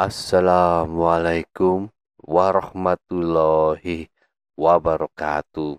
Assalamualaikum warahmatullahi wabarakatuh.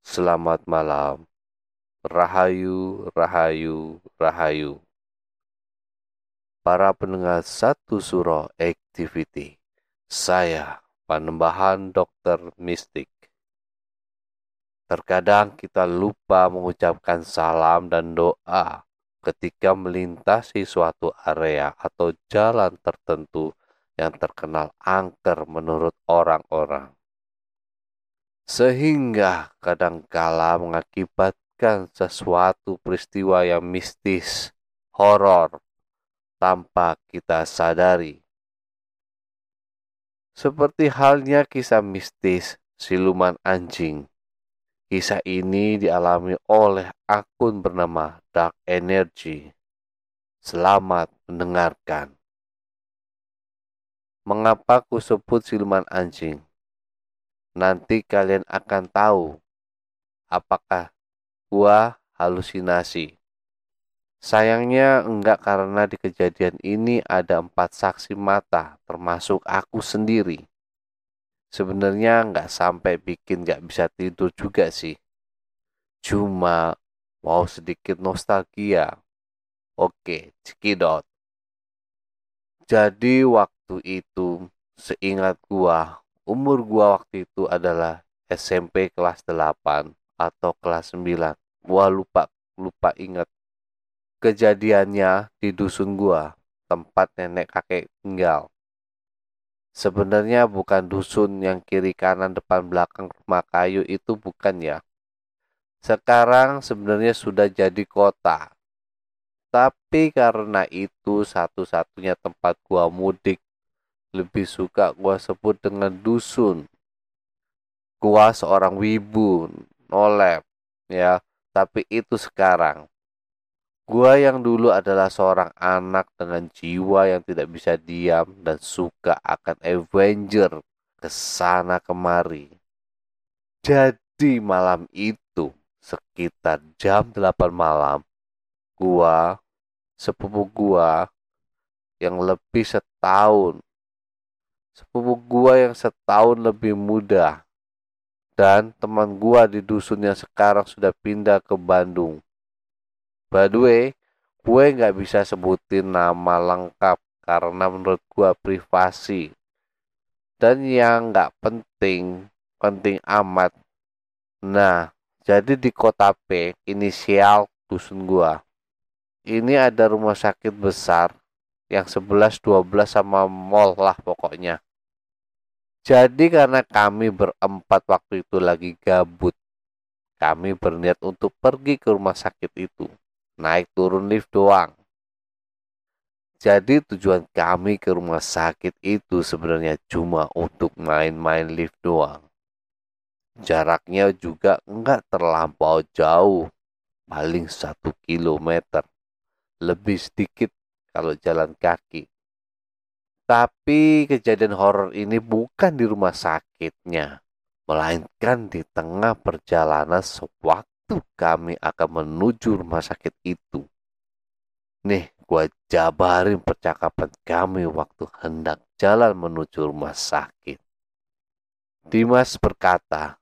Selamat malam. Rahayu, rahayu, rahayu. Para pendengar satu surah activity. Saya, Panembahan Dokter Mistik. Terkadang kita lupa mengucapkan salam dan doa ketika melintasi suatu area atau jalan tertentu yang terkenal angker menurut orang-orang. Sehingga kadangkala mengakibatkan sesuatu peristiwa yang mistis, horor, tanpa kita sadari. Seperti halnya kisah mistis siluman anjing Kisah ini dialami oleh akun bernama Dark Energy. Selamat mendengarkan. Mengapa ku sebut siluman anjing? Nanti kalian akan tahu apakah gua halusinasi. Sayangnya enggak karena di kejadian ini ada empat saksi mata termasuk aku sendiri sebenarnya nggak sampai bikin nggak bisa tidur juga sih. Cuma mau sedikit nostalgia. Oke, cekidot. Jadi waktu itu seingat gua, umur gua waktu itu adalah SMP kelas 8 atau kelas 9. Gua lupa lupa ingat kejadiannya di dusun gua, tempat nenek kakek tinggal. Sebenarnya bukan dusun yang kiri kanan depan belakang rumah kayu itu bukan ya. Sekarang sebenarnya sudah jadi kota. Tapi karena itu satu-satunya tempat gua mudik, lebih suka gua sebut dengan dusun. Gua seorang wibu, nolep, ya. Tapi itu sekarang. Gua yang dulu adalah seorang anak dengan jiwa yang tidak bisa diam dan suka akan Avenger ke sana kemari. Jadi malam itu sekitar jam 8 malam, gua sepupu gua yang lebih setahun sepupu gua yang setahun lebih muda dan teman gua di dusun yang sekarang sudah pindah ke Bandung By the way, gue nggak bisa sebutin nama lengkap karena menurut gue privasi. Dan yang nggak penting, penting amat. Nah, jadi di kota P, inisial dusun gua. Ini ada rumah sakit besar yang 11 12 sama mall lah pokoknya. Jadi karena kami berempat waktu itu lagi gabut, kami berniat untuk pergi ke rumah sakit itu naik turun lift doang. Jadi tujuan kami ke rumah sakit itu sebenarnya cuma untuk main-main lift doang. Jaraknya juga enggak terlampau jauh, paling satu kilometer. Lebih sedikit kalau jalan kaki. Tapi kejadian horor ini bukan di rumah sakitnya, melainkan di tengah perjalanan sewaktu itu kami akan menuju rumah sakit itu. Nih, gua jabarin percakapan kami waktu hendak jalan menuju rumah sakit. Dimas berkata,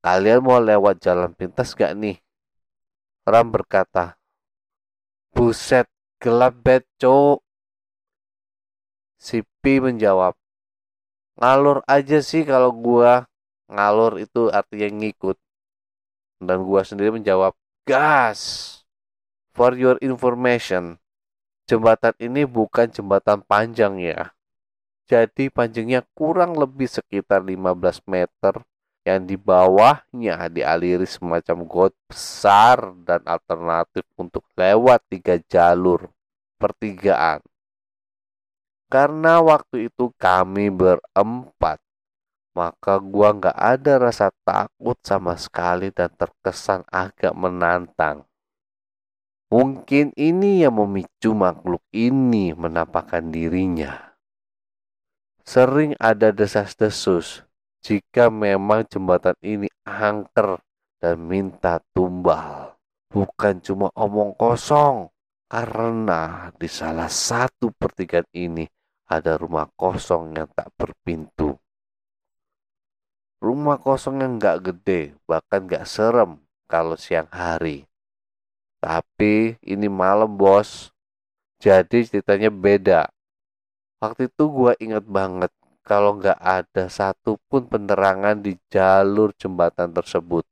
kalian mau lewat jalan pintas gak nih? Ram berkata, buset, gelap bet, cok. Si menjawab, ngalur aja sih kalau gua ngalur itu artinya ngikut. Dan gua sendiri menjawab, gas. For your information, jembatan ini bukan jembatan panjang ya. Jadi panjangnya kurang lebih sekitar 15 meter yang di bawahnya dialiri semacam got besar dan alternatif untuk lewat tiga jalur pertigaan. Karena waktu itu kami berempat maka gua nggak ada rasa takut sama sekali dan terkesan agak menantang. Mungkin ini yang memicu makhluk ini menampakkan dirinya. Sering ada desas-desus jika memang jembatan ini angker dan minta tumbal. Bukan cuma omong kosong, karena di salah satu pertigaan ini ada rumah kosong yang tak berpintu. Rumah kosong yang gak gede, bahkan gak serem kalau siang hari. Tapi ini malam bos, jadi ceritanya beda. Waktu itu gue inget banget kalau nggak ada satupun penerangan di jalur jembatan tersebut.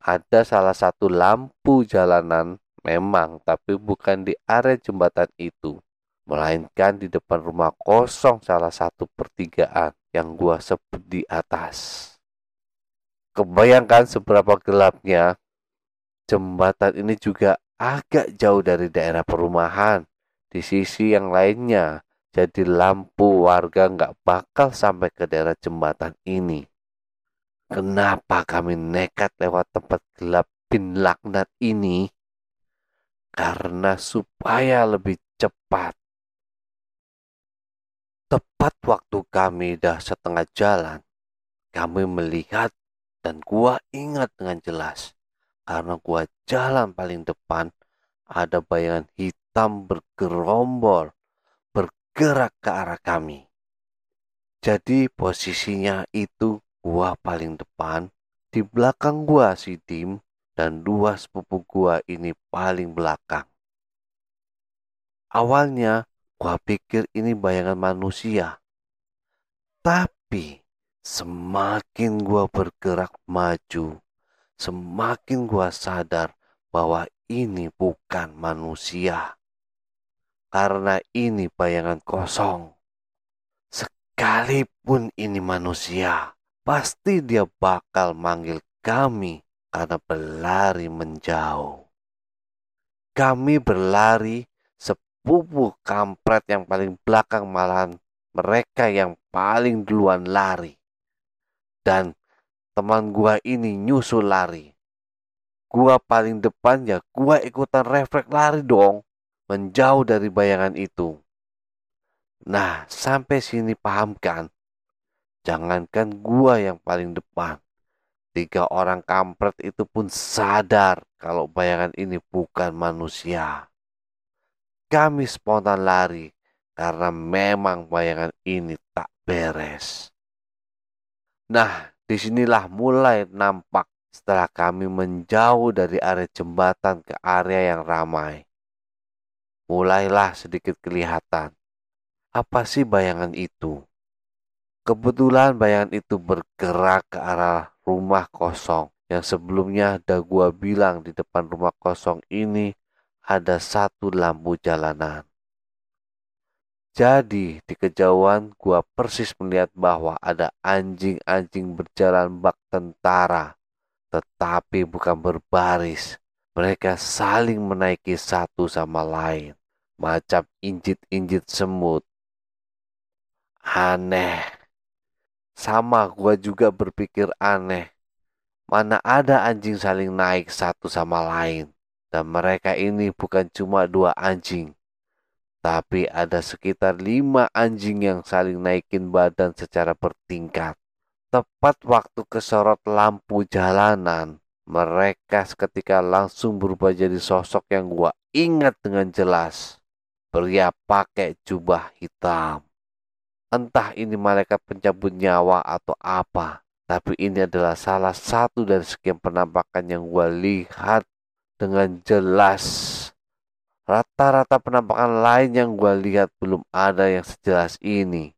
Ada salah satu lampu jalanan memang, tapi bukan di area jembatan itu, melainkan di depan rumah kosong salah satu pertigaan yang gua sebut di atas. Kebayangkan seberapa gelapnya jembatan ini juga agak jauh dari daerah perumahan. Di sisi yang lainnya, jadi lampu warga nggak bakal sampai ke daerah jembatan ini. Kenapa kami nekat lewat tempat gelap bin laknat ini? Karena supaya lebih cepat. Tepat waktu kami dah setengah jalan, kami melihat dan gua ingat dengan jelas. Karena gua jalan paling depan, ada bayangan hitam bergerombol bergerak ke arah kami. Jadi posisinya itu gua paling depan, di belakang gua si Dim, dan dua sepupu gua ini paling belakang. Awalnya gua pikir ini bayangan manusia. Tapi semakin gua bergerak maju, semakin gua sadar bahwa ini bukan manusia karena ini bayangan kosong. Sekalipun ini manusia, pasti dia bakal manggil kami karena berlari menjauh. Kami berlari sepupu kampret yang paling belakang malahan mereka yang paling duluan lari. Dan teman gua ini nyusul lari. Gua paling depan ya gua ikutan refleks lari dong menjauh dari bayangan itu. Nah, sampai sini paham kan? Jangankan gua yang paling depan. Tiga orang kampret itu pun sadar kalau bayangan ini bukan manusia. Kami spontan lari karena memang bayangan ini tak beres. Nah, di sinilah mulai nampak setelah kami menjauh dari area jembatan ke area yang ramai mulailah sedikit kelihatan. Apa sih bayangan itu? Kebetulan bayangan itu bergerak ke arah rumah kosong yang sebelumnya ada gua bilang di depan rumah kosong ini ada satu lampu jalanan. Jadi di kejauhan gua persis melihat bahwa ada anjing-anjing berjalan bak tentara. Tetapi bukan berbaris. Mereka saling menaiki satu sama lain macam injit-injit semut. Aneh. Sama gua juga berpikir aneh. Mana ada anjing saling naik satu sama lain. Dan mereka ini bukan cuma dua anjing. Tapi ada sekitar lima anjing yang saling naikin badan secara bertingkat. Tepat waktu kesorot lampu jalanan, mereka seketika langsung berubah jadi sosok yang gua ingat dengan jelas. Pria pakai jubah hitam. Entah ini malaikat pencabut nyawa atau apa. Tapi ini adalah salah satu dari sekian penampakan yang gue lihat dengan jelas. Rata-rata penampakan lain yang gue lihat belum ada yang sejelas ini.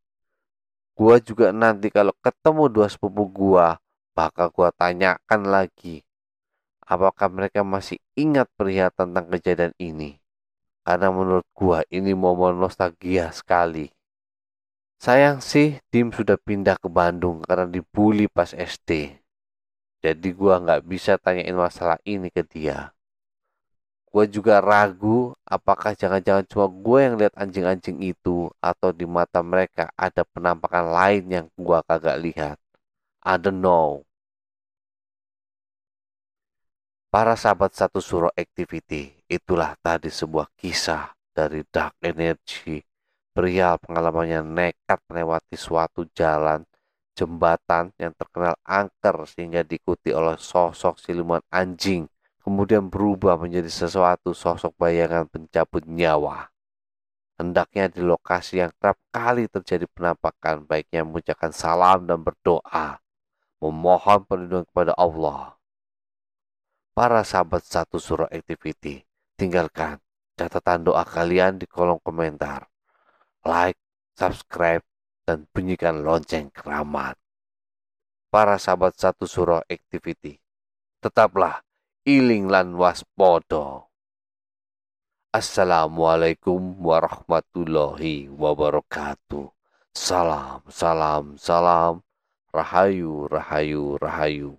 Gue juga nanti kalau ketemu dua sepupu gue, bakal gue tanyakan lagi. Apakah mereka masih ingat perihal tentang kejadian ini? Karena menurut gua ini momen nostalgia sekali. Sayang sih tim sudah pindah ke Bandung karena dibully pas SD. Jadi gua nggak bisa tanyain masalah ini ke dia. Gua juga ragu apakah jangan-jangan cuma gue yang lihat anjing-anjing itu atau di mata mereka ada penampakan lain yang gua kagak lihat. I don't know. Para sahabat satu suro activity Itulah tadi sebuah kisah dari Dark Energy. Pria pengalamannya nekat melewati suatu jalan jembatan yang terkenal angker sehingga diikuti oleh sosok siluman anjing kemudian berubah menjadi sesuatu sosok bayangan pencabut nyawa. Hendaknya di lokasi yang kerap kali terjadi penampakan, baiknya mengucapkan salam dan berdoa, memohon perlindungan kepada Allah. Para sahabat satu surah activity, tinggalkan catatan doa kalian di kolom komentar. Like, subscribe, dan bunyikan lonceng keramat. Para sahabat satu surah activity, tetaplah iling lan waspodo. Assalamualaikum warahmatullahi wabarakatuh. Salam, salam, salam. Rahayu, rahayu, rahayu.